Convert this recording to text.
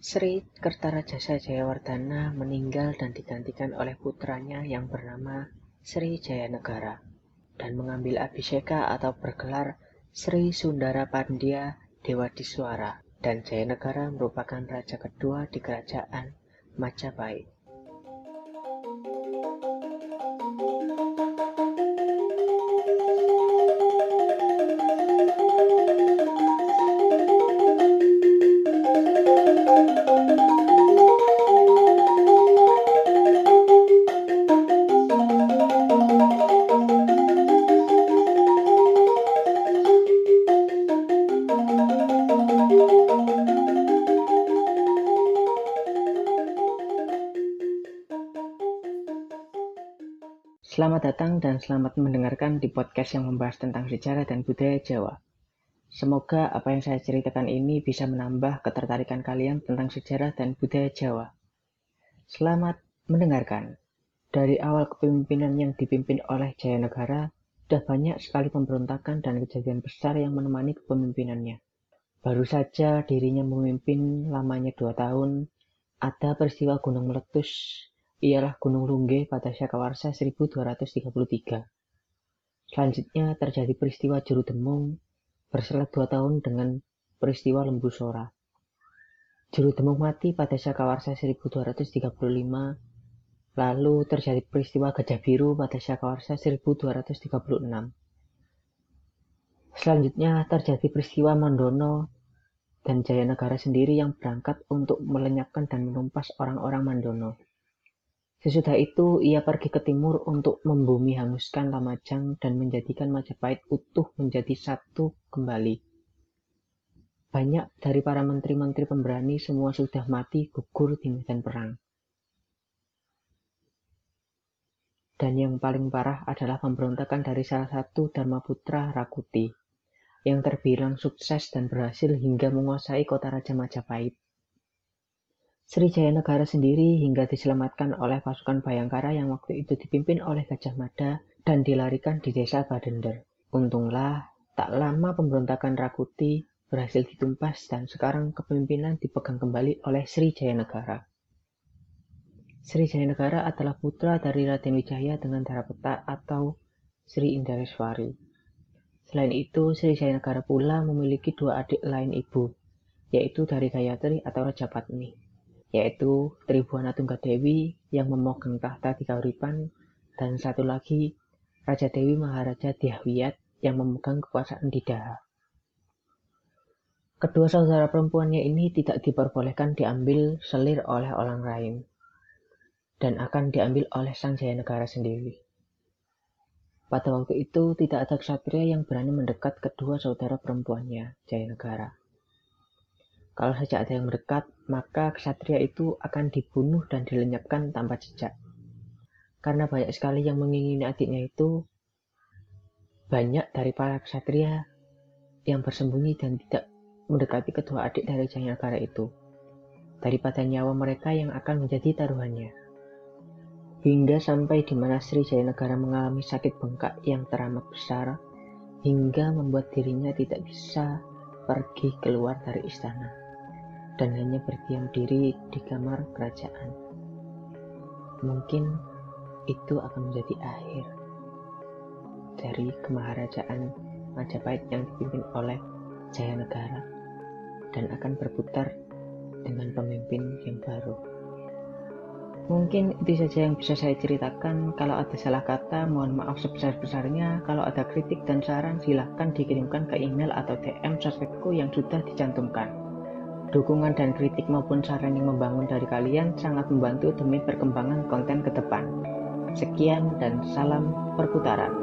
Sri Kertarajasa Jayawardana meninggal dan digantikan oleh putranya yang bernama Sri Jayanegara dan mengambil abhiseka atau bergelar Sri Sundara Pandya Dewa Diswara dan Jayanegara merupakan raja kedua di kerajaan Majapahit. Selamat datang dan selamat mendengarkan di podcast yang membahas tentang sejarah dan budaya Jawa. Semoga apa yang saya ceritakan ini bisa menambah ketertarikan kalian tentang sejarah dan budaya Jawa. Selamat mendengarkan. Dari awal kepemimpinan yang dipimpin oleh Jaya Negara, sudah banyak sekali pemberontakan dan kejadian besar yang menemani kepemimpinannya. Baru saja dirinya memimpin lamanya dua tahun, ada peristiwa gunung meletus ialah Gunung Lungge pada Syakawarsa 1233. Selanjutnya terjadi peristiwa Juru Demung berselang dua tahun dengan peristiwa Lembu Sora. Juru Demung mati pada Syakawarsa 1235, lalu terjadi peristiwa Gajah Biru pada Syakawarsa 1236. Selanjutnya terjadi peristiwa Mandono dan Jayanegara sendiri yang berangkat untuk melenyapkan dan menumpas orang-orang Mandono. Sesudah itu, ia pergi ke timur untuk membumi hanguskan Lamajang dan menjadikan Majapahit utuh menjadi satu kembali. Banyak dari para menteri-menteri pemberani semua sudah mati gugur di medan perang. Dan yang paling parah adalah pemberontakan dari salah satu Dharma Putra Rakuti, yang terbilang sukses dan berhasil hingga menguasai kota Raja Majapahit. Sri Negara sendiri hingga diselamatkan oleh pasukan Bayangkara yang waktu itu dipimpin oleh Gajah Mada dan dilarikan di desa Badender. Untunglah, tak lama pemberontakan Rakuti berhasil ditumpas dan sekarang kepemimpinan dipegang kembali oleh Sri Negara. Sri Negara adalah putra dari Raden Wijaya dengan Darapeta atau Sri Indareswari. Selain itu, Sri Negara pula memiliki dua adik lain ibu, yaitu dari Gayatri atau Raja Patni yaitu Tribuana Tunggadewi yang memegang tahta di Kauripan dan satu lagi Raja Dewi Maharaja Diahwiyat yang memegang kekuasaan di Daha. Kedua saudara perempuannya ini tidak diperbolehkan diambil selir oleh orang lain dan akan diambil oleh sang jaya negara sendiri. Pada waktu itu tidak ada ksatria yang berani mendekat kedua saudara perempuannya, Jaya Negara. Kalau saja ada yang mendekat, maka ksatria itu akan dibunuh dan dilenyapkan tanpa jejak. Karena banyak sekali yang mengingini adiknya itu, banyak dari para ksatria yang bersembunyi dan tidak mendekati kedua adik dari Jayanagara itu, daripada nyawa mereka yang akan menjadi taruhannya. Hingga sampai di mana Sri Jayanagara mengalami sakit bengkak yang teramat besar, hingga membuat dirinya tidak bisa pergi keluar dari istana dan hanya berdiam diri di kamar kerajaan. Mungkin itu akan menjadi akhir dari kemaharajaan Majapahit yang dipimpin oleh Jaya Negara dan akan berputar dengan pemimpin yang baru. Mungkin itu saja yang bisa saya ceritakan. Kalau ada salah kata, mohon maaf sebesar-besarnya. Kalau ada kritik dan saran, silahkan dikirimkan ke email atau DM sosmedku yang sudah dicantumkan. Dukungan dan kritik maupun saran yang membangun dari kalian sangat membantu demi perkembangan konten ke depan. Sekian dan salam perputaran.